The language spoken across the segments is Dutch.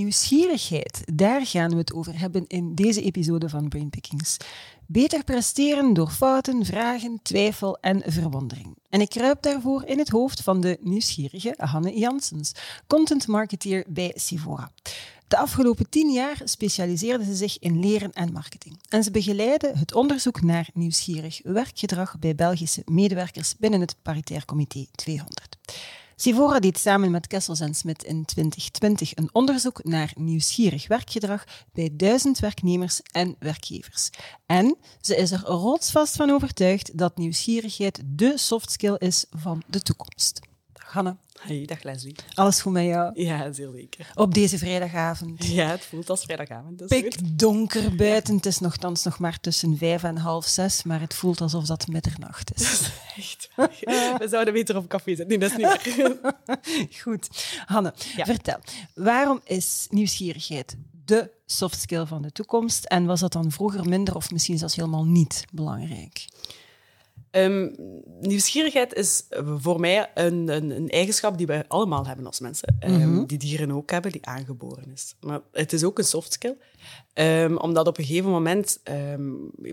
Nieuwsgierigheid, daar gaan we het over hebben in deze episode van Brainpickings. Beter presteren door fouten, vragen, twijfel en verwondering. En ik kruip daarvoor in het hoofd van de nieuwsgierige Hanne Janssens, content marketeer bij Sivora. De afgelopen tien jaar specialiseerde ze zich in leren en marketing. En ze begeleidde het onderzoek naar nieuwsgierig werkgedrag bij Belgische medewerkers binnen het Paritair Comité 200. Sivora deed samen met Kessels en Smit in 2020 een onderzoek naar nieuwsgierig werkgedrag bij duizend werknemers en werkgevers. En ze is er rotsvast van overtuigd dat nieuwsgierigheid de soft skill is van de toekomst. Hanne. Hey, dag Leslie. Alles goed met jou? Ja, zeer zeker. Op deze vrijdagavond. Ja, het voelt als vrijdagavond. Dat Pik donker buiten. Het is nogthans nog maar tussen vijf en half zes, maar het voelt alsof dat middernacht is. Echt. We zouden beter op café zitten. Nee, dat is niet waar. Goed. Hanne, vertel. Waarom is nieuwsgierigheid de soft skill van de toekomst? En was dat dan vroeger minder of misschien zelfs helemaal niet belangrijk? Um, nieuwsgierigheid is voor mij een, een, een, eigenschap die wij allemaal hebben als mensen. Um, Die dieren ook hebben, die aangeboren is. Maar het is ook een soft skill. Um, omdat op een gegeven moment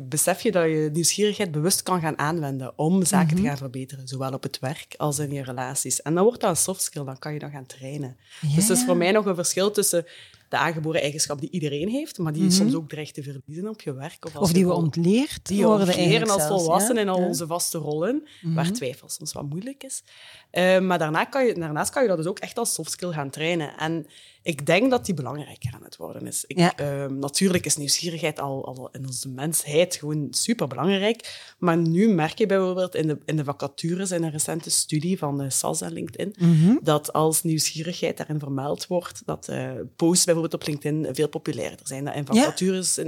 besef je dat je nieuwsgierigheid bewust kan gaan aanwenden om zaken te gaan verbeteren. Zowel op het werk als in je relaties. En dan wordt dat een soft skill, dan kan je dat gaan trainen. Dus het is voor mij nog een verschil tussen de aangeboren eigenschap die iedereen heeft, maar die je soms ook dreigt te verliezen op je werk. Of, als of die we ontleerd die worden. Die als volwassenen in al onze vaste rollen, waar twijfel soms wat moeilijk is. Uh, maar daarna kan je, daarnaast kan je dat dus ook echt als soft skill gaan trainen. En ik denk dat die belangrijker aan het worden is. Ik, ja. uh, natuurlijk is nieuwsgierigheid al, al, in onze mensheid gewoon super belangrijk. Maar nu merk je bijvoorbeeld in de, in de vacatures in een recente studie van de SAS en LinkedIn, mm -hmm. dat als nieuwsgierigheid daarin vermeld wordt, dat uh, posts bijvoorbeeld op LinkedIn veel populairder zijn. Dat in vacatures ja.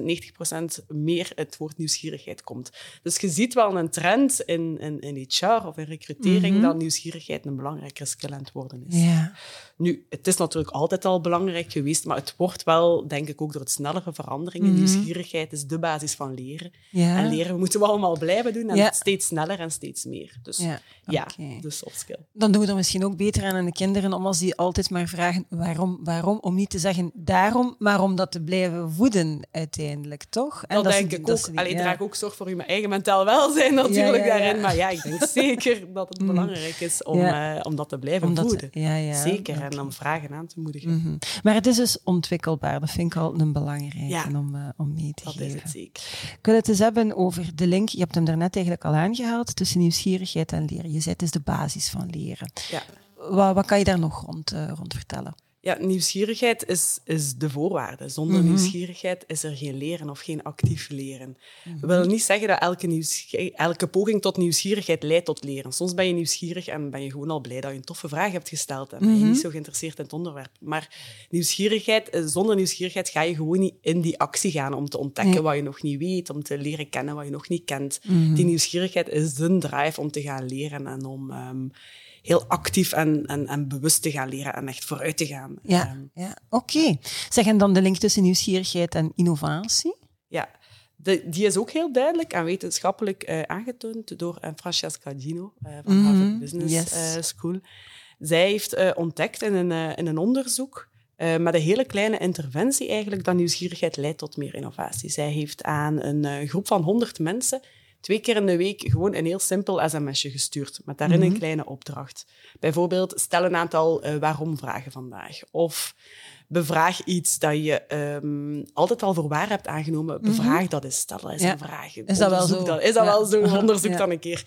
90% meer het woord nieuwsgierigheid komt. Dus je ziet wel een trend in, in, in HR of in recrutering mm -hmm. dat nieuwsgierigheid een belangrijke skill aan het worden is. Ja. Nu, het is natuurlijk altijd al belangrijk geweest, maar het wordt wel, denk ik, ook door het snellere veranderingen. Mm -hmm. Nieuwsgierigheid is de basis van leren. Ja. En leren moeten we allemaal blijven doen en ja. steeds sneller en steeds meer. Dus ja, ja okay. de soft skill. Dan doen we er misschien ook beter aan aan de kinderen om als die altijd maar vragen waarom, waarom, om niet te zeggen daarom, maar om dat te blijven voeden uiteindelijk, toch? En dat, dat denk ik ook. Die, Allee, ja. draag ook zorg voor je eigen mentaal welzijn natuurlijk daarin, maar ja, ik denk zeker dat het belangrijk is om, uh, om dat te blijven om voeden. Ja, ja. Zeker. En om vragen aan te moedigen. Mm -hmm. Maar het is dus ontwikkelbaar, dat vind ik al een belangrijke ja, om, uh, om mee te dat geven. is het zeker. Ik wil het eens hebben over de link, je hebt hem daarnet eigenlijk al aangehaald, tussen nieuwsgierigheid en leren. Je zei het is de basis van leren. Ja. Wat, wat kan je daar nog rond, uh, rond vertellen? Ja, nieuwsgierigheid is, is de voorwaarde. Zonder mm -hmm. nieuwsgierigheid is er geen leren of geen actief leren. Mm -hmm. Dat wil niet zeggen dat elke, elke poging tot nieuwsgierigheid leidt tot leren. Soms ben je nieuwsgierig en ben je gewoon al blij dat je een toffe vraag hebt gesteld en ben je mm -hmm. niet zo geïnteresseerd in het onderwerp. Maar nieuwsgierigheid, zonder nieuwsgierigheid ga je gewoon niet in die actie gaan om te ontdekken nee. wat je nog niet weet, om te leren kennen wat je nog niet kent. Die nieuwsgierigheid is de drive om te gaan leren en om... Um, heel actief en, en, en bewust te gaan leren en echt vooruit te gaan. Ja, um, ja. oké. Okay. Zeg, en dan de link tussen nieuwsgierigheid en innovatie? Ja, de, die is ook heel duidelijk en wetenschappelijk uh, aangetoond door uh, Francesca Gino uh, van mm -hmm. Harvard Business yes. School. Zij heeft ontdekt in een, in een onderzoek met een hele kleine interventie eigenlijk dat nieuwsgierigheid leidt tot meer innovatie. Zij heeft aan een groep van 100 mensen twee keer in de week gewoon een heel simpel sms'je gestuurd, met daarin mm -hmm. een kleine opdracht. Bijvoorbeeld, stel een aantal uh, waarom-vragen vandaag. Of bevraag iets dat je um, altijd al voor waar hebt aangenomen. Bevraag mm -hmm. dat eens. Stel dat eens ja. een vraag. Is dat wel zo? Is dat ja. wel zo? Onderzoek ja. dan een keer.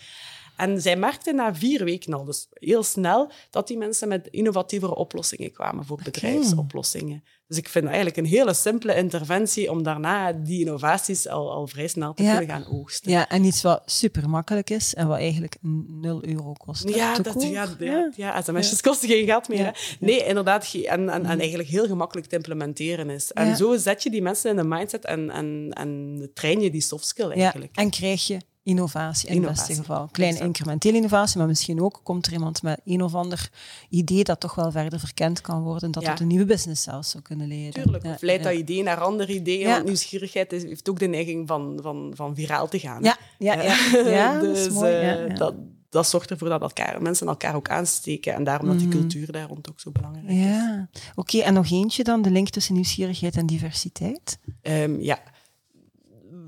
En zij merkte na vier weken al, dus heel snel, dat die mensen met innovatievere oplossingen kwamen voor bedrijfsoplossingen. Dus ik vind eigenlijk een hele simpele interventie om daarna die innovaties al, al vrij snel te ja. kunnen gaan oogsten. Ja, en iets wat super makkelijk is en wat eigenlijk 0 euro kost. Ja, dat, ja, ja, ja, sms'jes ja. kosten geen geld meer. Ja. Nee, inderdaad, en, en, en eigenlijk heel gemakkelijk te implementeren is. En zo zet je die mensen in de mindset en, en, en train je die soft skill eigenlijk. En krijg je innovatie in het beste geval. Kleine incrementele innovatie, maar misschien ook komt er iemand met een of ander idee dat toch wel verder verkend kan worden, dat het een nieuwe business zelfs zou kunnen leiden. Tuurlijk, of leidt dat idee naar andere ideeën, want nieuwsgierigheid heeft ook de neiging van, van, van viraal te gaan. Ja, ja, ja. ja dus, dat, is mooi, uh, dat, dat zorgt ervoor dat elkaar, mensen elkaar ook aansteken en daarom dat die mhm. cultuur daar rond ook zo belangrijk is. Ja, oké. en nog eentje dan, de link tussen nieuwsgierigheid en diversiteit? Um, ja,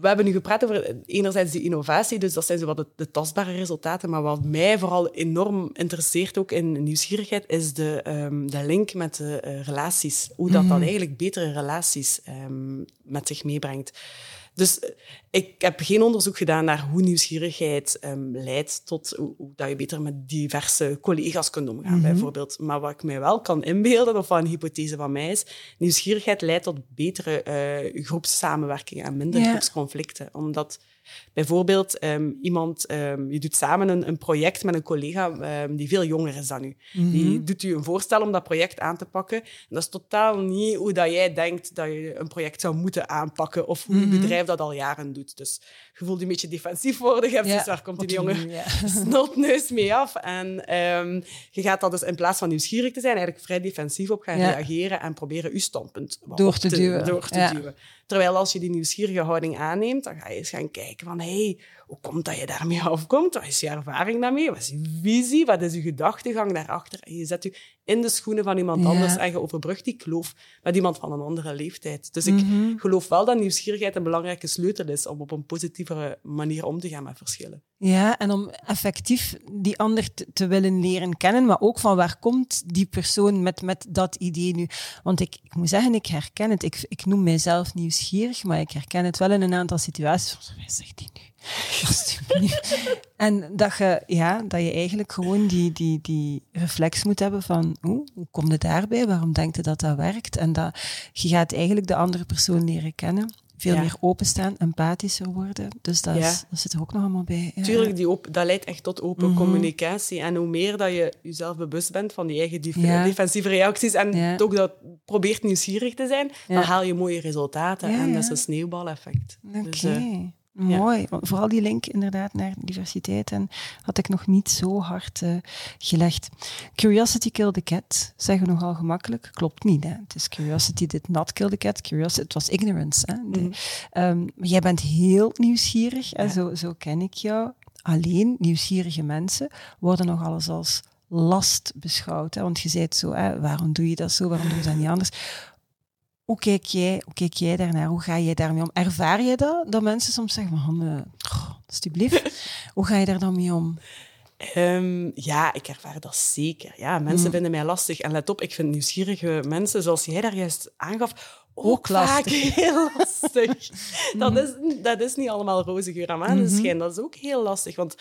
we hebben nu gepraat over enerzijds die innovatie, dus dat zijn zo wat de, tastbare resultaten. Maar wat mij vooral enorm interesseert ook in nieuwsgierigheid, is de, um, de link met de uh, relaties. Hoe dat dan mhm. eigenlijk betere relaties um, met zich meebrengt. Dus eh, ik heb geen onderzoek gedaan naar hoe nieuwsgierigheid um, leidt tot hoe, dat je beter met diverse collega's kunt omgaan, mhm. bijvoorbeeld. Maar wat ik mij wel kan inbeelden, of wat een hypothese van mij is, nieuwsgierigheid leidt tot betere uh, groepssamenwerking en minder groepsconflicten. Omdat Bijvoorbeeld, ehm, iemand, um, je doet samen een, een, project met een collega um, die veel jonger is dan u. Die mhm. doet u een voorstel om dat project aan te pakken. En dat is totaal niet hoe dat jij denkt dat je een project zou moeten aanpakken of hoe mm je bedrijf dat al jaren doet. Dus je voelt je een beetje defensief worden. Je hebt ja, dus daar komt die jongen ja. snotneus mee af. En je gaat dat dus in plaats van nieuwsgierig te zijn, eigenlijk vrij defensief op gaan reageren en proberen je standpunt door te, duwen. Door te duwen. Terwijl als je die nieuwsgierige houding aanneemt, dan ga je eens gaan kijken van, hey, hoe komt dat je daarmee afkomt? Wat is je ervaring daarmee? Wat is je visie? Wat is je gedachtegang daarachter? En je zet je in de schoenen van iemand anders en je overbrugt die kloof met iemand van een andere leeftijd. Dus ik mhm. geloof wel dat nieuwsgierigheid een belangrijke sleutel is om op een positievere manier om te gaan met verschillen. Ja, en om effectief die ander te, willen leren kennen, maar ook van waar komt die persoon met, met dat idee nu? Want ik, ik moet zeggen, ik herken het. Ik, ik noem mijzelf nieuwsgierig, maar ik herken het wel in een aantal situaties. Wat zegt die nu? en dat je, ja, dat je eigenlijk gewoon die, die, die reflex moet hebben van hoe, hoe komt het daarbij? Waarom denkt je dat dat werkt? En dat je gaat eigenlijk de andere persoon leren kennen veel meer openstaan, empathischer worden. Dus dat, is, dat zit er ook nog allemaal bij. Ja. Tuurlijk, die dat leidt echt tot open mhm. communicatie. En hoe meer dat je jezelf bewust bent van die eigen defensieve reacties en ook dat probeert nieuwsgierig te zijn, dan haal je mooie resultaten. En dat is een sneeuwbaleffect. Oké. Dus, uh, Mooi. Vooral die link inderdaad naar diversiteit en had ik nog niet zo hard uh, gelegd. Curiosity killed the cat, zeggen we nogal gemakkelijk. Klopt niet. Hè? Het is curiosity did not kill the cat. Curiosity, het was ignorance. Hè? Mm. um, jij bent heel nieuwsgierig en zo, zo ken ik jou. Alleen nieuwsgierige mensen worden nog alles als last beschouwd. Hè? Want je zei het zo, hè? waarom doe je dat zo, waarom doe je dat niet anders? Hoe kijk, jij, hoe kijk jij daarnaar? Hoe ga jij daarmee om? Ervaar je dat? Dat mensen soms zeggen van, uh, alsjeblieft. hoe ga je daar dan mee om? Um, ja, ik ervaar dat zeker. Ja, mensen mm. vinden mij lastig. En let op, ik vind nieuwsgierige mensen, zoals jij daar juist aangaf, ook, vaak heel lastig. dat, mm. is, dat is niet allemaal roze geur aan maneschijn. Mm Dat is ook heel lastig, want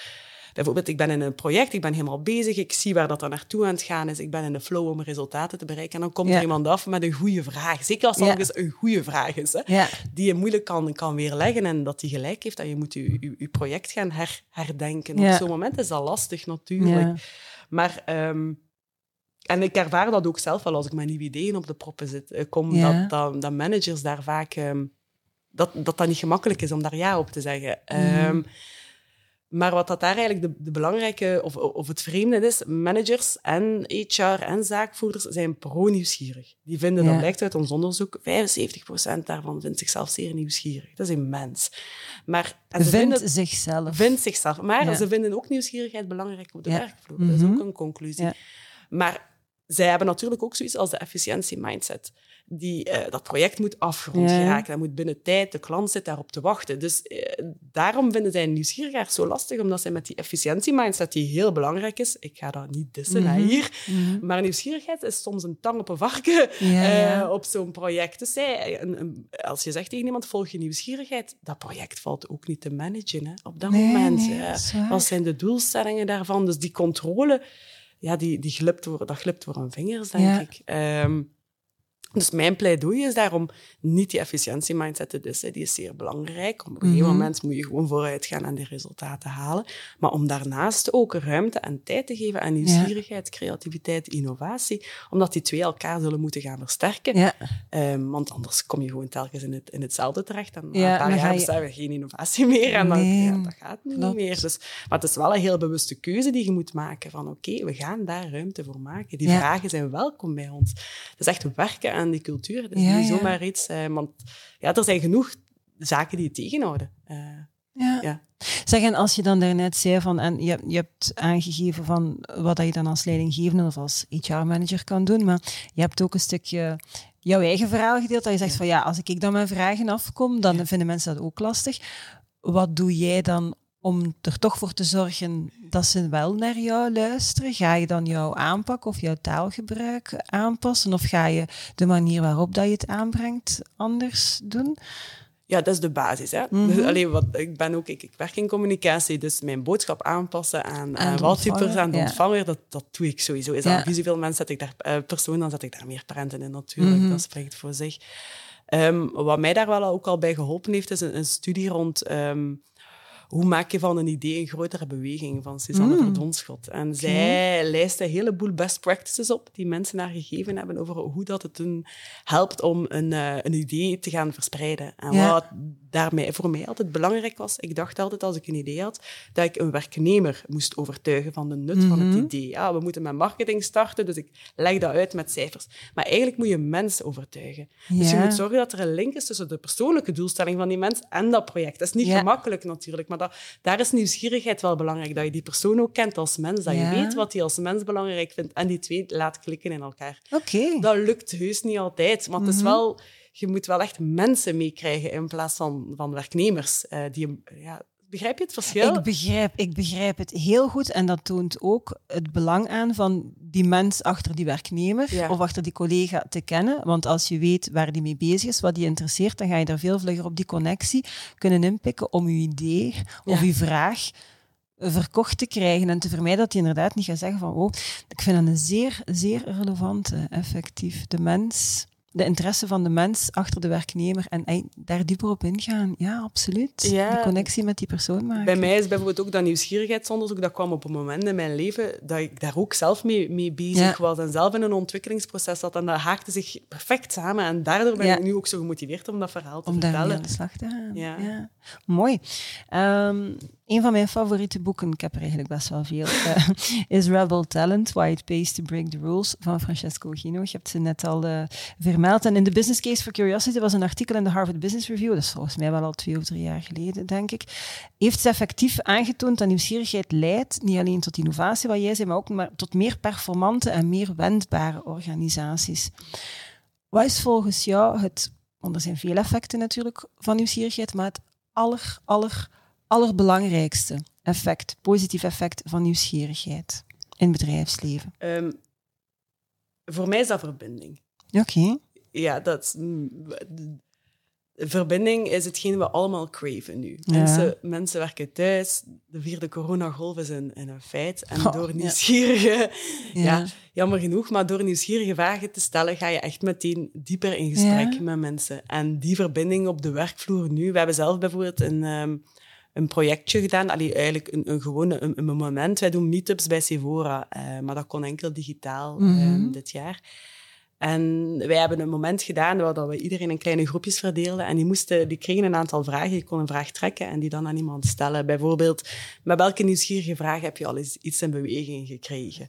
bijvoorbeeld, ik ben in een project, ik ben helemaal bezig, ik zie waar dat er naartoe aan het gaan is, ik ben in de flow om resultaten te bereiken. En dan komt er iemand af met een goede vraag. Zeker als het ja. een goede vraag is, hè, die je moeilijk kan, kan weerleggen en dat die gelijk heeft, dat je moet je, je, project gaan her, herdenken. Op zo'n moment is dat lastig natuurlijk. Maar... Ehm, en ik ervaar dat ook zelf wel als ik met nieuwe ideeën op de proppen zit, eh, kom, dat, dat, dat, managers daar vaak... Um, dat, dat dat niet gemakkelijk is om daar ja op te zeggen. Um, maar wat dat daar eigenlijk de, de belangrijke, of, of het vreemde is, managers en HR en zaakvoerders zijn pro-nieuwsgierig. Die vinden, dat blijkt uit ons onderzoek, 75% daarvan vindt zichzelf zeer nieuwsgierig. Dat is immens. Maar, en ze vindt vinden, zichzelf. Vindt zichzelf. Maar ze vinden ook nieuwsgierigheid belangrijk op de werkvloer. Dat is ook mhm. een conclusie. Maar zij hebben natuurlijk ook zoiets als de efficiëntie mindset die, uh, dat project moet afgerond ja. geraken. Dat moet binnen tijd, de klant zit daarop te wachten. Dus uh, daarom vinden zij nieuwsgierigheid zo lastig, omdat zij met die efficiëntie-mindset, die heel belangrijk is, ik ga dat niet dissen mm hier, mhm. maar nieuwsgierigheid is soms een tang op een varken uh, op zo'n project. Dus zij, een, een, als je zegt tegen iemand, volg je nieuwsgierigheid, dat project valt ook niet te managen hè, op dat moment. wat zijn de doelstellingen daarvan? Dus die controle, ja, die, die glipt door, dat glipt door een vingers, denk ik. Um, Dus mijn pleidooi is daarom niet die efficiëntie-mindset te dissen. Die is zeer belangrijk. Op een gegeven mhm. moment moet je gewoon vooruit gaan en die resultaten halen. Maar om daarnaast ook ruimte en tijd te geven aan nieuwsgierigheid, creativiteit, innovatie. Omdat die twee elkaar zullen moeten gaan versterken. Ja. Um, want anders kom je gewoon telkens in, het, in hetzelfde terecht. En ja, na een paar jaar je... we geen innovatie meer. En dan, ja, dat gaat niet meer. Dus, maar het is wel een heel bewuste keuze die je moet maken. Van oké, we gaan daar ruimte voor maken. Die vragen zijn welkom bij ons. Het is echt werken aan die cultuur. Het is niet zomaar iets... Uh, want ja, er zijn genoeg zaken die je tegenhouden. Uh, ja. ja. Zeg, en als je dan daarnet zei van, en je, je hebt aangegeven van wat je dan als leidinggevende of als HR-manager kan doen, maar je hebt ook een stukje jouw eigen verhaal gedeeld, dat je zegt van ja, als ik dan mijn vragen afkom, dan vinden mensen dat ook lastig. Wat doe jij dan om er toch voor te zorgen dat ze wel naar jou luisteren? Ga je dan jouw aanpak of jouw taalgebruik aanpassen? Of ga je de manier waarop dat je het aanbrengt anders doen? Ja, dat is de basis. Hè? Mm dus, alleen, wat, ik, ben ook, ik, ik, werk in communicatie, dus mijn boodschap aanpassen aan, aan waltypers, aan de ontvanger, dat, dat doe ik sowieso. Is ja. Zoveel mensen zet ik daar, uh, persoon, dan zet ik daar meer prenten in natuurlijk. Mhm. Dat spreekt voor zich. Um, wat mij daar wel ook al bij geholpen heeft, is een, een studie rond... Um, hoe maak je van een idee een grotere beweging van Suzanne mm. Verdonschot. En zij lijst een heleboel best practices op die mensen haar gegeven hebben over hoe dat het hun helpt om een, uh, een idee te gaan verspreiden. En wat daarmee voor mij altijd belangrijk was, ik dacht altijd als ik een idee had, dat ik een werknemer moest overtuigen van de nut van het mhm. idee. Ja, we moeten met marketing starten, dus ik leg dat uit met cijfers. Maar eigenlijk moet je mensen overtuigen. Dus je moet zorgen dat er een link is tussen de persoonlijke doelstelling van die mens en dat project. Dat is niet gemakkelijk natuurlijk, maar dat, daar is nieuwsgierigheid wel belangrijk. Dat je die persoon ook kent als mens, dat je weet wat hij als mens belangrijk vindt en die twee laat klikken in elkaar. Oké. Dat lukt heus niet altijd, maar het is mhm. wel je moet wel echt mensen meekrijgen in plaats van, van werknemers. Uh, die, ja, begrijp je het verschil? Ik begrijp, ik begrijp het heel goed. En dat toont ook het belang aan van die mens achter die werknemer of achter die collega te kennen. Want als je weet waar die mee bezig is, wat die interesseert, dan ga je er veel vlugger op die connectie kunnen inpikken om je idee of je vraag verkocht te krijgen en te vermijden dat je inderdaad niet gaat zeggen van oh, ik vind dat een zeer, zeer relevante, effectief. De mens de interesse van de mens achter de werknemer en daar dieper op ingaan. Ja, absoluut. De connectie met die persoon maken. Bij mij is bijvoorbeeld ook dat nieuwsgierigheidsonderzoek, dat kwam op een moment in mijn leven dat ik daar ook zelf mee, mee bezig was en zelf in een ontwikkelingsproces zat. En dat haakte zich perfect samen. En daardoor ben ik nu ook zo gemotiveerd om dat verhaal te vertellen. Om daar aan de slag te gaan. Ja. Mooi. Um, een van mijn favoriete boeken, ik heb er eigenlijk best wel veel, uh, is Rebel Talent, Why It Pays to Break the Rules van Francesco Gino. Je hebt ze net al uh, vermeld. En in de Business Case for Curiosity was een artikel in de Harvard Business Review, dat is volgens mij wel al twee of drie jaar geleden, denk ik, heeft ze effectief aangetoond dat nieuwsgierigheid leidt, niet alleen tot innovatie, wat jij zei, maar ook maar tot meer performante en meer wendbare organisaties. Wat is volgens jou het, want er zijn veel effecten natuurlijk van nieuwsgierigheid, maar het aller, aller allerbelangrijkste effect, positief effect van nieuwsgierigheid in het bedrijfsleven? Um, voor mij is dat verbinding. Oké. Ja, dat verbinding is hetgeen we allemaal craven nu. Mensen, mensen werken thuis, de vierde coronagolf is een, een feit. En door nieuwsgierige, ja. ja. jammer genoeg, maar door nieuwsgierige vragen te stellen, ga je echt meteen dieper in gesprek met mensen. En die verbinding op de werkvloer nu, we hebben zelf bijvoorbeeld een... Um, een projectje gedaan. Allee, eigenlijk een, een gewone een, een moment. Wij doen meetups bij Sevora, uh, maar dat kon enkel digitaal mm -hmm. dit jaar. En wij hebben een moment gedaan waar we iedereen in kleine groepjes verdeelden. En die, moesten, die kregen een aantal vragen. Je kon een vraag trekken en die dan aan iemand stellen. Bijvoorbeeld, met welke nieuwsgierige vraag heb je al eens iets in beweging gekregen?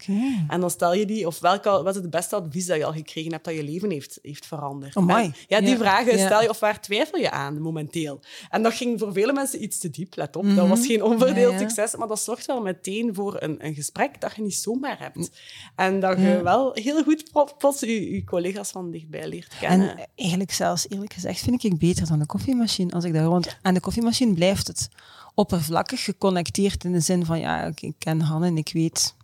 En dan stel je die, of welke, wat is het beste advies dat je al gekregen hebt dat je leven heeft, heeft veranderd? Oh ja, die vragen stel je, of waar twijfel je aan momenteel? En dat ging voor vele mensen iets te diep, let op. Dat mhm. was geen onverdeeld succes, maar dat zorgt wel meteen voor een, een gesprek dat je niet zomaar hebt. En dat je wel heel goed plots je collega's van dichtbij leert kennen. En eigenlijk zelfs, eerlijk gezegd, vind ik beter dan de koffiemachine. Als ik daar rond... Aan de koffiemachine blijft het oppervlakkig geconnecteerd in de zin van, ja, ik ken Han en ik weet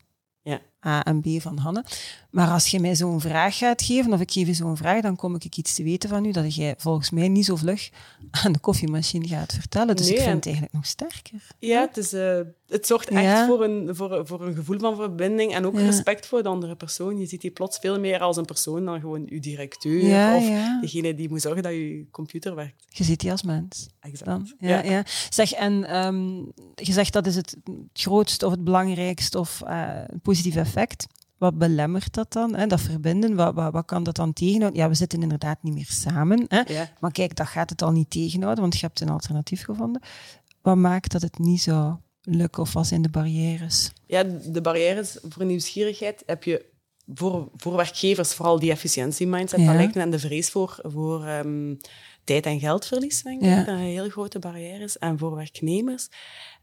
ja. A en B van Hanne. Maar als je mij zo'n vraag gaat geven, of ik geef je zo'n vraag, dan kom ik iets te weten van u dat jij volgens mij niet zo vlug aan de koffiemachine gaat vertellen. Dus ik vind het eigenlijk nog sterker. Ja, het, is, uh, het zorgt echt voor, een, voor, voor een gevoel van verbinding en ook respect voor de andere persoon. Je ziet die plots veel meer als een persoon dan gewoon uw directeur of degene die moet zorgen dat je computer werkt. Je ziet die als mens. Exact. Ja, ja. Zeg, en um, je zegt dat is het grootste of het belangrijkste of uh, positief effect. Wat belemmert dat dan? Hè? Dat verbinden, wat, wat, wat, kan dat dan tegenhouden? Ja, we zitten inderdaad niet meer samen. Hè? Maar kijk, dat gaat het al niet tegenhouden, want je hebt een alternatief gevonden. Wat maakt dat het niet zo lukken of wat zijn de barrières? Ja, de barrières voor nieuwsgierigheid heb je voor, voor werkgevers vooral die efficiëntie-mindset. Ja. Dat lijkt me aan de vrees voor, voor um, tijd- en geldverlies, denk ik, dat een heel grote barrière is. En voor werknemers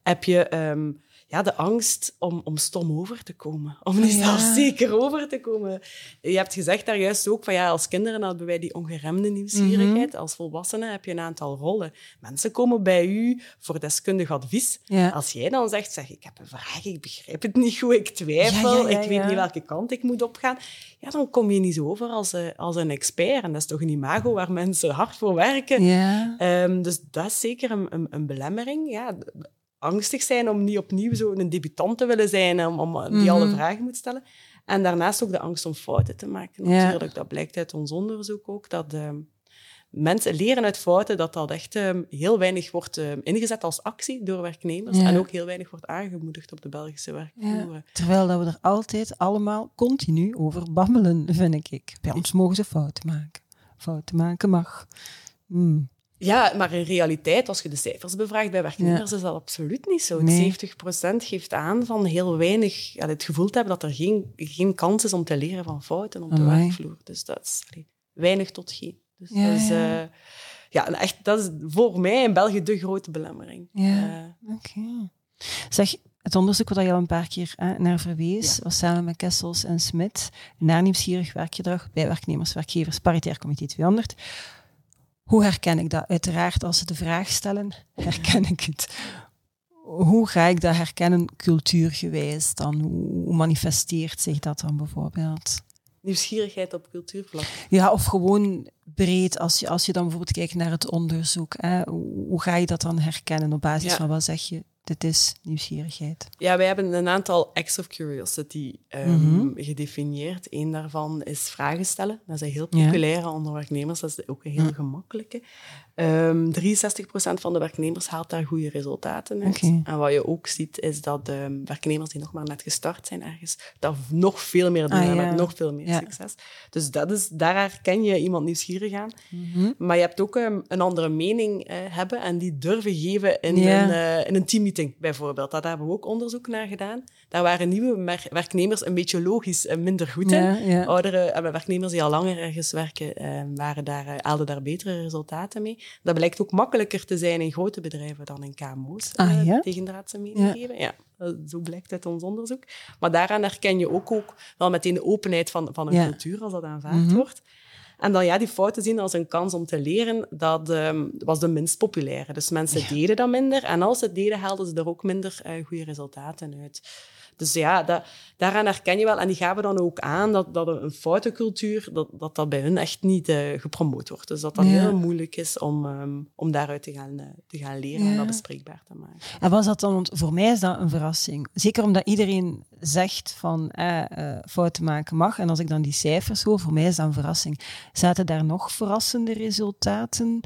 heb je... Um, ja, de angst om, om stom over te komen. Om niet ja. zeker over te komen. Je hebt gezegd daar juist ook van ja, als kinderen hebben wij die ongeremde nieuwsgierigheid. Mhm. Als volwassenen heb je een aantal rollen. Mensen komen bij u voor deskundig advies. Als jij dan zegt, zeg, ik heb een vraag, ik begrijp het niet goed, ik twijfel, ik weet niet welke kant ik moet opgaan. Ja, dan kom je niet zo over als, eh, als een expert. En dat is toch een imago waar mensen hard voor werken. Um, dus dat is zeker een, een, een belemmering. Ja, angstig zijn om niet opnieuw zo een debutant te willen zijn, om, om die alle mhm. vragen moet stellen. En daarnaast ook de angst om fouten te maken. Natuurlijk, dat blijkt uit ons onderzoek ook, dat uh, mensen leren uit fouten, dat dat echt uh, heel weinig wordt uh, ingezet als actie door werknemers en ook heel weinig wordt aangemoedigd op de Belgische werkvloer. Terwijl dat we er altijd allemaal continu over babbelen, vind ik. Bij ons mogen ze fouten maken. Fouten maken mag. Hmm. Ja, maar in realiteit, als je de cijfers bevraagt bij werknemers, is dat absoluut niet zo. Nee. 70% geeft aan van heel weinig ja, het gevoel te hebben dat er geen, geen kans is om te leren van fouten op de werkvloer. Dus dat is weinig tot geen. Dus ja, dat is, ja. Uh, ja, echt, dat is voor mij in België de grote belemmering. Ja, uh, oké. Zeg, het onderzoek wat je al een paar keer hè, naar verwees, was samen met Kessels en Smit, naar nieuwsgierig werkgedrag bij werknemers, werkgevers, paritair comité 200. Hoe herken ik dat? Uiteraard, als ze de vraag stellen, herken ik het. Hoe ga ik dat herkennen cultuurgewijs dan? Hoe manifesteert zich dat dan bijvoorbeeld? Nieuwsgierigheid op cultuurvlak. Ja, of gewoon breed, als je, als je dan bijvoorbeeld kijkt naar het onderzoek. Hè, hoe ga je dat dan herkennen? Op basis van wat zeg je? Dit is nieuwsgierigheid. Ja, wij hebben een aantal acts of curiosity um, gedefinieerd. Eén daarvan is vragen stellen. Dat is een heel populaire onder werknemers. Dat is ook een heel gemakkelijke. Um, ehm, 63% van de werknemers haalt daar goede resultaten uit. En wat je ook ziet, is dat um, werknemers die nog maar net gestart zijn ergens, dat nog veel meer doen ah, met nog veel meer succes. Dus dat is, daar herken je iemand nieuwsgierig aan. Mhm. Maar je hebt ook een andere mening uh, hebben en die durven geven in, een, uh, in een teammeeting, bijvoorbeeld. Dat hebben we ook onderzoek naar gedaan. Daar waren nieuwe werknemers een beetje logisch en minder goed in. Oudere uh, werknemers die al langer ergens werken, waren daar, haalden daar betere resultaten mee. Dat blijkt ook makkelijker te zijn in grote bedrijven dan in KMO's. Ah, ja? uh, tegendraadse mening geven. Ja, zo blijkt uit ons onderzoek. Maar daaraan herken je ook, ook wel meteen de openheid van, van een cultuur als dat aanvaard mhm. wordt. En dan ja, die fouten zien als een kans om te leren, dat um, was de minst populaire. Dus mensen deden dat minder. En als ze het deden, haalden ze er ook minder uh, goede resultaten uit. Dus ja, dat, daaraan herken je wel. En die gaven dan ook aan dat, dat een foute cultuur, dat, dat dat bij hun echt niet uh, gepromoot wordt. Dus dat dat heel moeilijk is om, um, om daaruit te gaan, uh, te gaan leren en dat bespreekbaar te maken. En was dat dan, want voor mij is dat een verrassing. Zeker omdat iedereen zegt van eh, uh, fouten maken mag. En als ik dan die cijfers hoor, voor mij is dat een verrassing. Zaten daar nog verrassende resultaten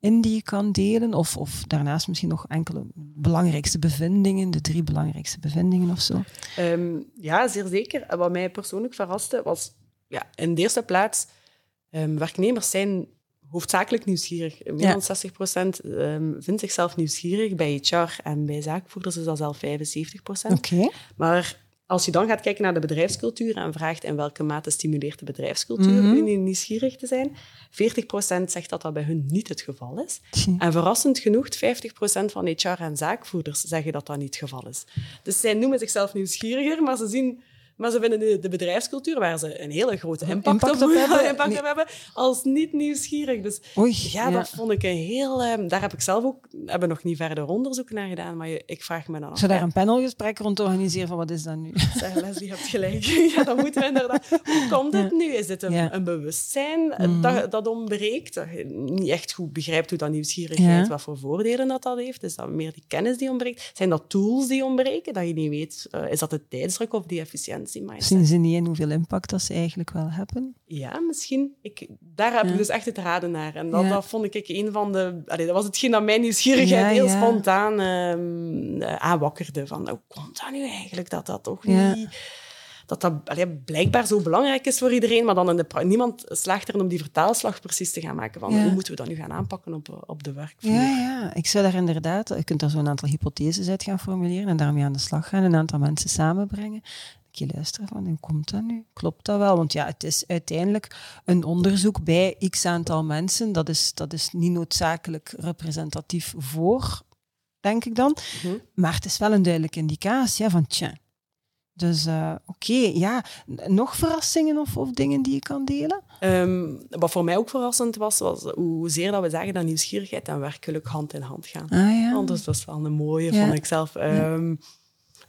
in die je kan delen? Of, of daarnaast misschien nog enkele belangrijkste bevindingen, de drie belangrijkste bevindingen of zo? Um, ja, zeer zeker. Wat mij persoonlijk verraste was ja, in de eerste plaats, um, werknemers zijn hoofdzakelijk nieuwsgierig. Meer dan 60 procent um, vindt zichzelf nieuwsgierig. Bij HR en bij zaakvoerders is dat zelf 75 procent. Okay. Maar als je dan gaat kijken naar de bedrijfscultuur en vraagt in welke mate stimuleert de bedrijfscultuur mm -hmm. nieuwsgierig te zijn, 40% zegt dat dat bij hun niet het geval is. En verrassend genoeg, 50% van HR en zaakvoerders zeggen dat dat niet het geval is. Dus zij noemen zichzelf nieuwsgieriger, maar ze zien Maar ze vinden de, de bedrijfscultuur, waar ze een hele grote impact, impact op, hebben, impact op hebben, als niet nieuwsgierig. Dus Oei, ja, dat vond ik een heel... Um, daar heb ik zelf ook hebben nog niet verder onderzoek naar gedaan, maar je, ik vraag me dan af. Zou daar een panelgesprek rond organiseren van wat is dat nu? Zeg, Leslie, je hebt gelijk. ja, dan moeten we inderdaad... Hoe komt het nu? Is dit een, een bewustzijn mm. dat, dat ontbreekt? Dat je niet echt goed begrijpt hoe dat nieuwsgierigheid, wat voor voordelen dat dat heeft? Is dat meer die kennis die ontbreekt? Zijn dat tools die ontbreken, dat je niet weet? Uh, is dat de tijdsdruk of die efficiëntie? Zien ze niet in hoeveel impact dat ze eigenlijk wel hebben? Ja, misschien. Ik, daar heb ik dus echt het raden naar. En dat, dat vond ik een van de... Allee, dat was hetgeen dat mijn nieuwsgierigheid heel spontaan uh, aanwakkerde. Van, hoe komt dat nu eigenlijk dat dat toch niet dat dat allee, blijkbaar zo belangrijk is voor iedereen, maar dan in de niemand slaagt erin om die vertaalslag precies te gaan maken van hoe moeten we dat nu gaan aanpakken op, op de werkvloer. Ja, ja, ik zou daar inderdaad, je kunt daar zo'n aantal hypotheses uit gaan formuleren en daarmee aan de slag gaan, een aantal mensen samenbrengen. Je luisteren van, hoe komt dat nu? Klopt dat wel? Want ja, het is uiteindelijk een onderzoek bij x aantal mensen. Dat is, dat is niet noodzakelijk representatief voor, denk ik dan. Mhm. Maar het is wel een duidelijke indicatie van, tja, dus uh, oké, okay, ja. Nog verrassingen of, of dingen die je kan delen? Um, wat voor mij ook verrassend was, was hoezeer dat we zeggen dat nieuwsgierigheid en werkelijk hand in hand gaan. Ah, ja. Want dat was wel een mooie, ja. vond ik zelf. Um,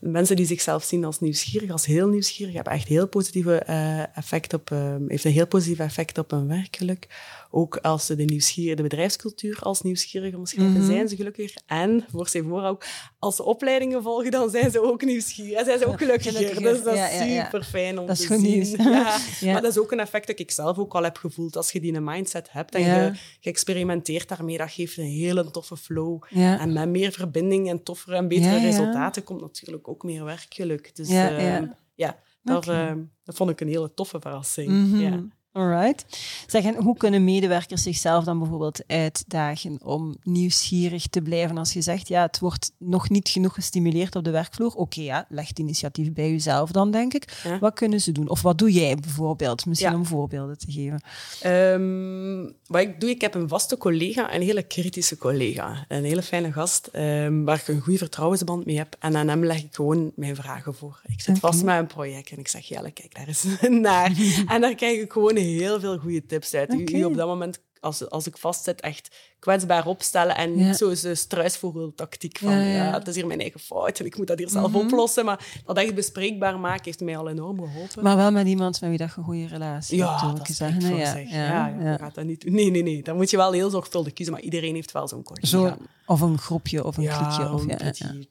mensen die zichzelf zien als nieuwsgierig, als heel nieuwsgierig, hebben echt heel positieve uh, effect op, uh, heeft een heel positief effect op hun werkgeluk ook als ze de, nieuwsgierige, de bedrijfscultuur als nieuwsgierig omschrijven, mm zijn ze gelukkiger. En, voor ze voor ook, als ze opleidingen volgen, dan zijn ze ook nieuwsgierig. En zijn ze ook gelukkiger. Dus dat is super fijn om dat te zien. Ja. Maar dat is ook een effect dat ik zelf ook al heb gevoeld. Als je die een mindset hebt en je, je experimenteert daarmee, dat geeft een hele toffe flow. En met meer verbinding en toffere en betere resultaten komt natuurlijk ook meer werkgeluk. Dus ja, uh, ja. Dat, uh, dat, vond ik een hele toffe verrassing. Mm ja. Alright. Zeg, en hoe kunnen medewerkers zichzelf dan bijvoorbeeld uitdagen om nieuwsgierig te blijven als je zegt, ja, het wordt nog niet genoeg gestimuleerd op de werkvloer? Oké, ja, leg het initiatief bij jezelf dan, denk ik. Wat kunnen ze doen? Of wat doe jij bijvoorbeeld? Misschien om voorbeelden te geven. Um, wat ik doe, ik heb een vaste collega, een hele kritische collega. Een hele fijne gast, um, waar ik een goede vertrouwensband mee heb. En aan hem leg ik gewoon mijn vragen voor. Ik zit vast met een project en ik zeg, ja, kijk daar eens naar. en daar krijg ik gewoon heel veel goede tips uit. Okay. U, op dat moment, als, als ik vastzit, echt kwetsbaar opstellen en niet zo een struisvogeltactiek van ja, ja. het is hier mijn eigen fout en ik moet dat hier zelf mhm. oplossen. Maar dat echt bespreekbaar maken heeft mij al enorm geholpen. Maar wel met iemand met wie dat een goede relatie ja, hebt. Dat is zeggen. Ja, ja, ja, gaat dat niet Nee, nee, nee. Dan moet je wel heel zorgvuldig kiezen, maar iedereen heeft wel zo'n collega. Zo, of een groepje of een klikje. Of, ja,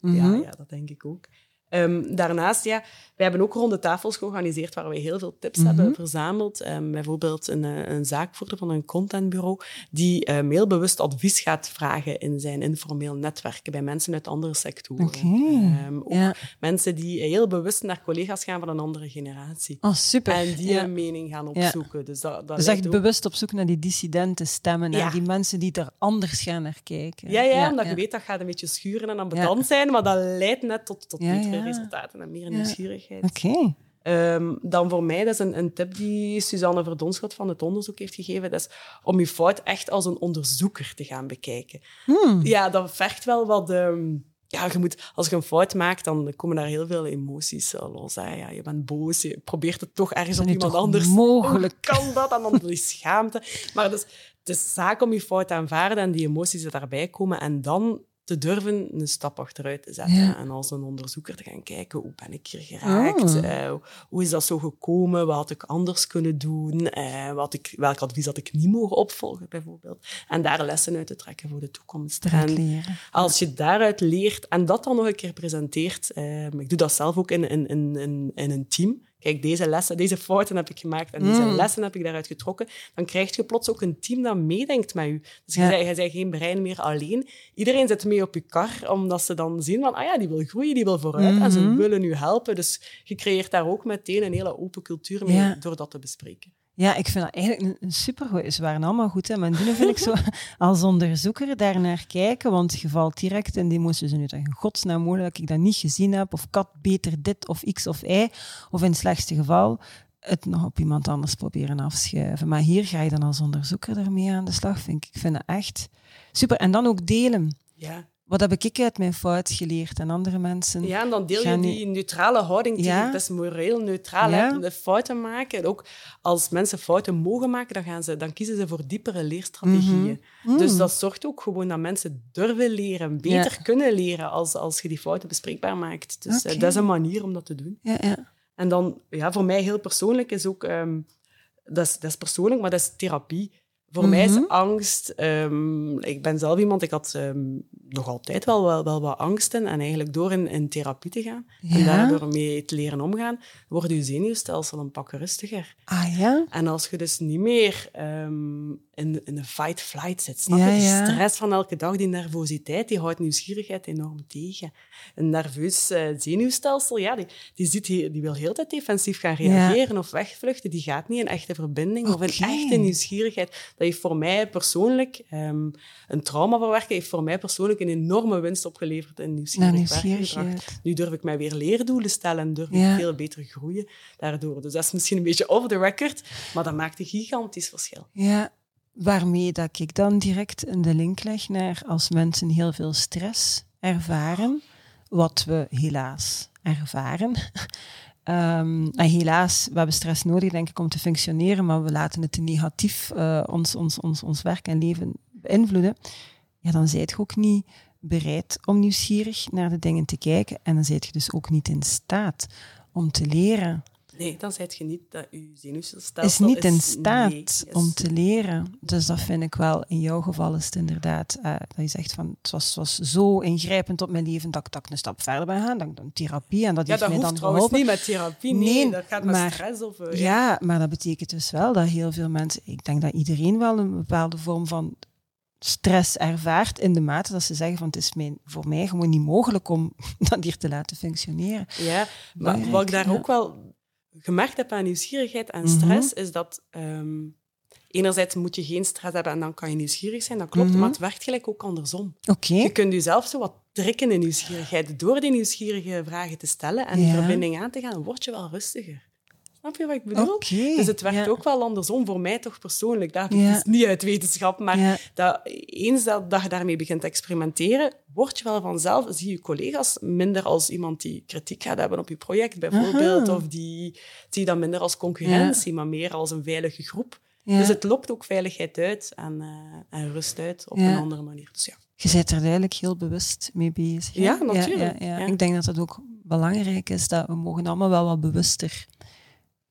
ja, ja, dat denk ik ook. Um, daarnaast, ja, wij hebben ook ronde tafels georganiseerd waar we heel veel tips mm -hmm. hebben verzameld. Um, bijvoorbeeld een, eh, een zaakvoerder van een contentbureau die um, heel bewust advies gaat vragen in zijn informeel netwerken bij mensen uit andere sectoren. Okay. ook ja. mensen die heel bewust naar collega's gaan van een andere generatie. Oh, super. En die ja. een mening gaan opzoeken. Dus, dat, dat dus echt ook... bewust op zoek naar die dissidente stemmen, naar die mensen die er anders gaan naar kijken. Ja, ja, omdat je weet dat gaat een beetje schuren en ambetant zijn, maar dat leidt net tot, tot resultaten en meer nieuwsgierigheid. Oké. Um, dan voor mij, dat is een, een, tip die Suzanne Verdonschot van het onderzoek heeft gegeven, dat is om je fout echt als een onderzoeker te gaan bekijken. Hmm. Ja, dat vergt wel wat... Um, ja, je moet, als je een fout maakt, dan komen daar heel veel emoties eh, los. Hè. Ja, je bent boos, je probeert het toch ergens op iemand anders. Mogelijk. Hoe kan dat? En dan die schaamte. Maar dus, het is zaak om je fout te aanvaarden en die emoties die daarbij komen. En dan te durven een stap achteruit te zetten en als een onderzoeker te gaan kijken hoe ben ik hier geraakt, oh. uh, hoe is dat zo gekomen, wat had ik anders kunnen doen, uh, wat ik, welk advies had ik niet mogen opvolgen bijvoorbeeld. En daar lessen uit te trekken voor de toekomst. En als je daaruit leert en dat dan nog een keer presenteert, uh, ik doe dat zelf ook in, in, in, in een team, kijk, deze lessen, deze fouten heb ik gemaakt en deze mm. lessen heb ik daaruit getrokken, dan krijg je plots ook een team dat meedenkt met je. Dus je, ja. bent geen brein meer alleen. Iedereen zit mee op je kar, omdat ze dan zien van, ah ja, die wil groeien, die wil vooruit en ze mhm. willen u helpen. Dus je creëert daar ook meteen een hele open cultuur mee ja. door dat te bespreken. Ja, ik vind dat eigenlijk een, supergoed. Ze waren allemaal goed, hè. maar die vind ik zo als onderzoeker daar naar kijken, want je valt direct in die emoties. Nu in godsnaam mogelijk dat ik dat niet gezien heb, of kat beter dit, of x of y, of in het slechtste geval het nog op iemand anders proberen afschuiven. Maar hier ga je dan als onderzoeker ermee aan de slag, vind ik. Ik vind het echt super. En dan ook delen. Ja wat heb ik uit mijn fout geleerd en andere mensen. Ja, en dan deel je die neutrale houding tegen. Ja. Dat is moreel neutraal. Ja. De fouten maken. Ook als mensen fouten mogen maken, dan, gaan ze, dan kiezen ze voor diepere leerstrategieën. Mhm. Dus mm. dat zorgt ook gewoon dat mensen durven leren, beter kunnen leren als, als je die fouten bespreekbaar maakt. Dus eh, dat is een manier om dat te doen. Ja, ja. En dan, ja, voor mij heel persoonlijk is ook... Um, dat, is, dat is persoonlijk, maar dat is therapie. Voor mij is mhm. angst... Um, ik ben zelf iemand, ik had um, nog altijd wel, wel, wel wat angsten. En eigenlijk door in, in therapie te gaan ja. en daardoor mee te leren omgaan, wordt je zenuwstelsel een pak rustiger. Ah ja? En als je dus niet meer um, in, in de fight-flight zit, snap je? Ja, ja. De stress van elke dag, die nervositeit, die houdt nieuwsgierigheid enorm tegen. Een nerveus uh, zenuwstelsel, ja, die, die, ziet, die, die wil heel tijd defensief gaan reageren of wegvluchten. Die gaat niet in echte verbinding okay. of in echte nieuwsgierigheid. Dat heeft voor mij persoonlijk um, een trauma verwerken, heeft voor mij persoonlijk een enorme winst opgeleverd in nieuwsgierig nieuwsgierigheid. Nu durf ik mij weer leerdoelen stellen en durf ik veel beter groeien daardoor. Dus dat is misschien een beetje off the record, maar dat maakt een gigantisch verschil. Ja, waarmee dat ik dan direct de link leg naar als mensen heel veel stress ervaren, wat we helaas ervaren. Um, en helaas, we hebben stress nodig, denk ik, om te functioneren, maar we laten het negatief uh, ons, ons, ons, ons werk en leven beïnvloeden ja, dan zijt je ook niet bereid om nieuwsgierig naar de dingen te kijken. En dan zijt je dus ook niet in staat om te leren. Nee, dan zijt je niet dat je zenuwstelsel is niet in staat om te leren. Dus dat vind ik wel, in jouw geval is het inderdaad, uh, dat je zegt van, het was, was zo ingrijpend op mijn leven dat, dat ik een stap verder ben gaan, dan, dan therapie en dat ja, heeft mij dan geholpen. niet met therapie, nee, dat gaat met maar, stress of... Uh, ja. ja, maar dat betekent dus wel dat heel veel mensen, ik denk dat iedereen wel een bepaalde vorm van stress ervaart in de mate dat ze zeggen van het is mijn, voor mij gewoon niet mogelijk om dat hier te laten functioneren. Ja, maar wat ik daar ook wel gemerkt heb aan nieuwsgierigheid en stress, mhm. is dat um, enerzijds moet je geen stress hebben en dan kan je nieuwsgierig zijn, dat klopt, mhm. maar het werkt gelijk ook andersom. Okay. Je kunt jezelf zo wat trekken in nieuwsgierigheid. Door die nieuwsgierige vragen te stellen en die verbinding aan te gaan, word je wel rustiger. Snap je wat ik bedoel? Dus het werkt ook wel andersom, voor mij toch persoonlijk. Dat is niet uit wetenschap, maar dat, eens dat, dat je daarmee begint te experimenteren, word je wel vanzelf, zie je collega's minder als iemand die kritiek gaat hebben op je project, bijvoorbeeld. Of die zie je dan minder als concurrentie, maar meer als een veilige groep. Dus het lokt ook veiligheid uit en, uh, en rust uit op een andere manier. Dus ja. Je bent er eigenlijk heel bewust mee bezig. Ja, natuurlijk. Ja, Ik denk dat het ook belangrijk is dat we mogen allemaal wel wat bewuster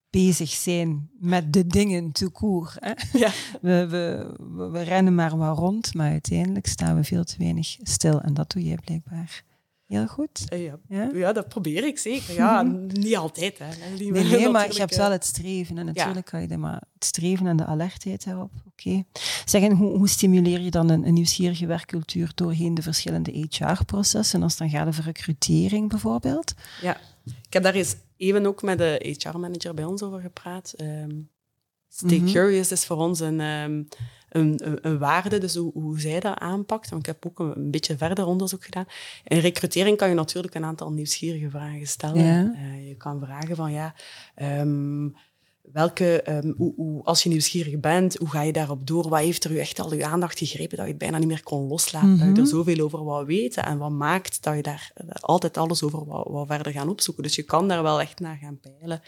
bezig zijn met de dingen te koer. Ja. We, we, we, rennen maar wat rond, maar uiteindelijk staan we veel te weinig stil. En dat doe jij blijkbaar heel goed. Eh, ja, ja? ja dat probeer ik zeker. Ja, niet altijd. Hè. Nee, nee maar je hebt wel het streven. En natuurlijk kan je de, maar het streven en de alertheid erop. Oké. Okay. Zeg, hoe, hoe, stimuleer je dan een, een, nieuwsgierige werkcultuur doorheen de verschillende HR-processen? Als het dan gaat over recrutering bijvoorbeeld? Ja, ik heb daar eens even ook met de HR-manager bij ons over gepraat. Um, Stay mhm. Curious is voor ons een, um, een, een, waarde, dus hoe, hoe, zij dat aanpakt. Want ik heb ook een, beetje verder onderzoek gedaan. In recrutering kan je natuurlijk een aantal nieuwsgierige vragen stellen. Uh, je kan vragen van, ja... Um, welke, um, hoe, hoe, als je nieuwsgierig bent, hoe ga je daarop door? Wat heeft er u echt al uw aandacht gegrepen dat je het bijna niet meer kon loslaten? Dat je er mhm. zoveel over wou weten en wat maakt dat je daar eh, altijd alles over wou, verder gaan opzoeken. Dus je kan daar wel echt naar gaan peilen.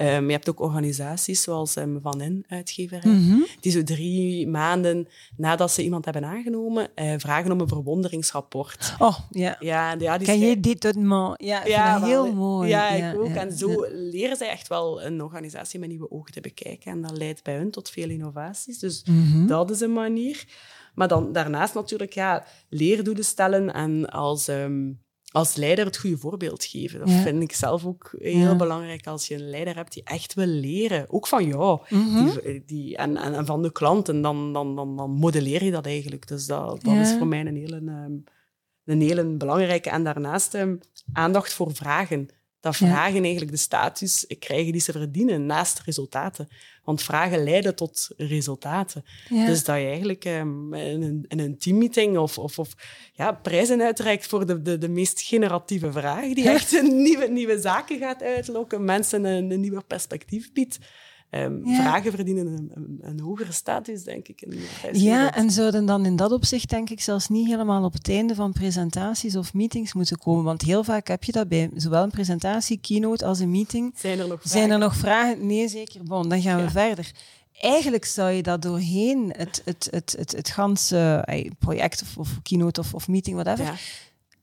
Um, je hebt ook organisaties zoals um, Van In, uitgeverij, mm die zo drie maanden nadat ze iemand hebben aangenomen, uh, vragen om een verwonderingsrapport. Oh, ja. ja, ja die Kan je dit doen, Ja, ja heel mooi. Ja, ik ook. en zo leren zij echt wel een organisatie met nieuwe ogen te bekijken. En dat leidt bij hun tot veel innovaties. Dus mhm. dat is een manier. Maar dan daarnaast natuurlijk ja, leerdoelen stellen en als... Um, als leider het goede voorbeeld geven. Dat vind ik zelf ook heel belangrijk als je een leider hebt die echt wil leren. Ook van jou mhm. die, die, en, en, van de klanten. Dan, dan, dan, dan modelleer je dat eigenlijk. Dus dat, dat is voor mij een hele, um, een hele belangrijke. En daarnaast um, aandacht voor vragen dat vragen eigenlijk de status krijgen die ze verdienen naast resultaten. Want vragen leiden tot resultaten. Dus dat je eigenlijk um, in, een, in een teammeeting of, of, of ja, prijzen uitreikt voor de, de, de meest generatieve vraag, die echt nieuwe, nieuwe zaken gaat uitlokken, mensen een, een nieuwe perspectief biedt. Um, vragen verdienen een, een, een, hogere status, denk ik. In ja, en zouden dan in dat opzicht, denk ik, zelfs niet helemaal op het einde van presentaties of meetings moeten komen. Want heel vaak heb je dat bij zowel een presentatie, keynote als een meeting. Zijn er nog vragen? Zijn er nog vragen? Nee, zeker. Bon, dan gaan we verder eigenlijk zou je dat doorheen het, het, het, het, het ganse project of, of keynote of, of meeting, whatever, ja.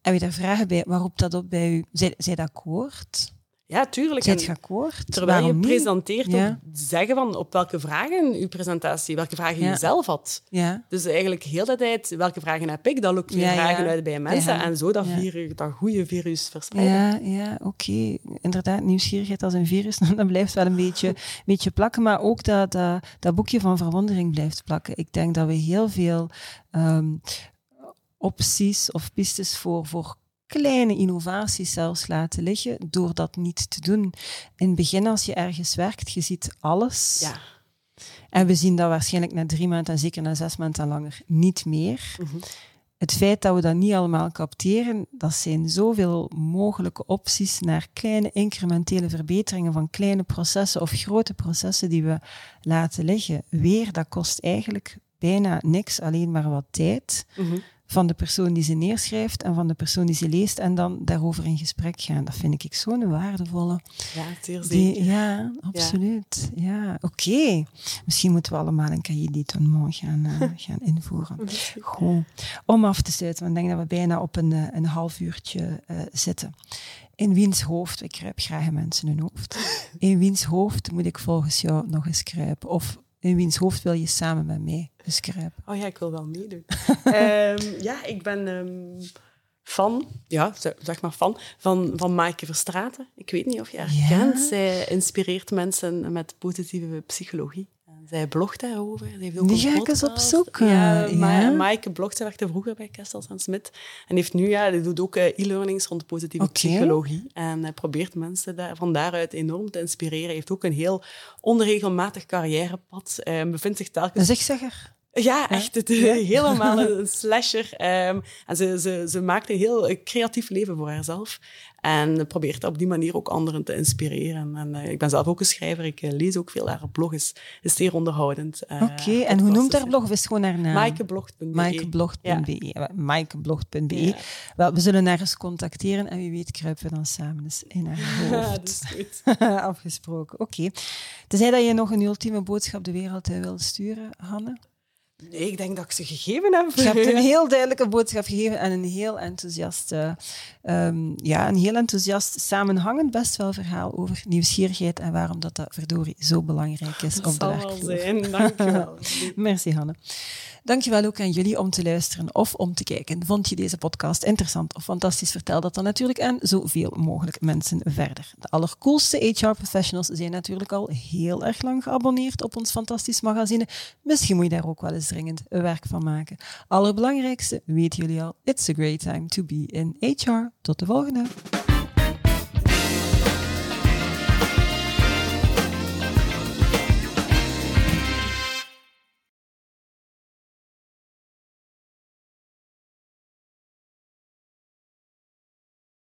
heb je daar vragen bij, waarop dat op bij u, zij, zij dat akkoord? Ja, tuurlijk. Zit je akkoord? Terwijl je presenteert, ja. zeggen van op welke vragen uw presentatie, welke vragen je zelf had. Ja. Dus eigenlijk heel de tijd, welke vragen heb ik, dan ook weer vragen uit bij mensen. En zo dat, virus, dat goede virus verspreiden. Ja, ja oké. Inderdaad, nieuwsgierigheid als een virus, dat blijft wel een beetje, beetje plakken. Maar ook dat, dat, dat boekje van verwondering blijft plakken. Ik denk dat we heel veel um, opties of pistes voor, voor kleine innovaties zelfs laten liggen door dat niet te doen. In het begin, als je ergens werkt, je ziet alles. Ja. En we zien dat waarschijnlijk na drie maanden en zeker na zes maanden langer niet meer. Mhm. Het feit dat we dat niet allemaal capteren, dat zijn zoveel mogelijke opties naar kleine incrementele verbeteringen van kleine processen of grote processen die we laten liggen. Weer, dat kost eigenlijk bijna niks, alleen maar wat tijd. Mhm van de persoon die ze neerschrijft en van de persoon die ze leest en dan daarover in gesprek gaan. Dat vind ik zo'n waardevolle. Ja, zeer zeker. ja, absoluut. Ja, oké. Misschien moeten we allemaal een cahier d'étonnement gaan, uh, gaan invoeren. Goed. Om af te sluiten, want ik denk dat we bijna op een, eh, een half uurtje uh, zitten. In wiens hoofd, ik kruip graag in mensen hun hoofd. In wiens hoofd moet ik volgens jou nog eens kruipen? Of in wiens hoofd wil je samen met mij beschrijven? Oh ja, ik wil wel meedoen. um, ja, ik ben um, fan, ja, zeg maar fan, van, van Maaike Verstraten. Ik weet niet of je haar ja? kent. Zij inspireert mensen met positieve psychologie. Zij blogt daarover. Ze heeft ook Die ga ik eens opzoeken. Ja, ja. Maaike blogt. Ze werkte vroeger bij Kestels en Smit. En heeft nu, ja, die doet ook eh, e-learnings rond positieve psychologie. En hij probeert mensen daar, van daaruit enorm te inspireren. Hij heeft ook een heel onregelmatig carrièrepad. Hij ehm, bevindt zich telkens... Een zigzagger. Ja, echt. Het, helemaal een slasher. Um, en ze, ze, ze maakt een heel creatief leven voor haarzelf. En probeert op die manier ook anderen te inspireren. En uh, ik ben zelf ook een schrijver. Ik uh, lees ook veel. Haar blog is, is zeer onderhoudend. Uh, Oké, en hoe noemt haar blog? Of is het gewoon haar naam? Maaikeblog.be. Maaikeblog.be. Ja. Wel, we zullen haar eens contacteren. En wie weet kruipen we dan samen eens in haar hoofd. Ja, dat is goed. Afgesproken. Oké. Okay. Tenzij dat je nog een ultieme boodschap de wereld wil sturen, Hanne? Nee, ik denk dat ik ze gegeven heb. Je hebt een heel duidelijke boodschap gegeven en een heel enthousiast, uh, um, ja, een heel enthousiast samenhangend best wel verhaal over nieuwsgierigheid en waarom dat, dat verdorie zo belangrijk is dat op de werkvloer. Dat zal wel zijn, dank je wel. Merci, Hanne. Dankjewel ook aan jullie om te luisteren of om te kijken. Vond je deze podcast interessant of fantastisch? Vertel dat dan natuurlijk aan zoveel mogelijk mensen verder. De allercoolste HR-professionals zijn natuurlijk al heel erg lang geabonneerd op ons fantastisch magazine. Misschien moet je daar ook wel eens dringend werk van maken. Allerbelangrijkste, weten jullie al, it's a great time to be in HR. Tot de volgende!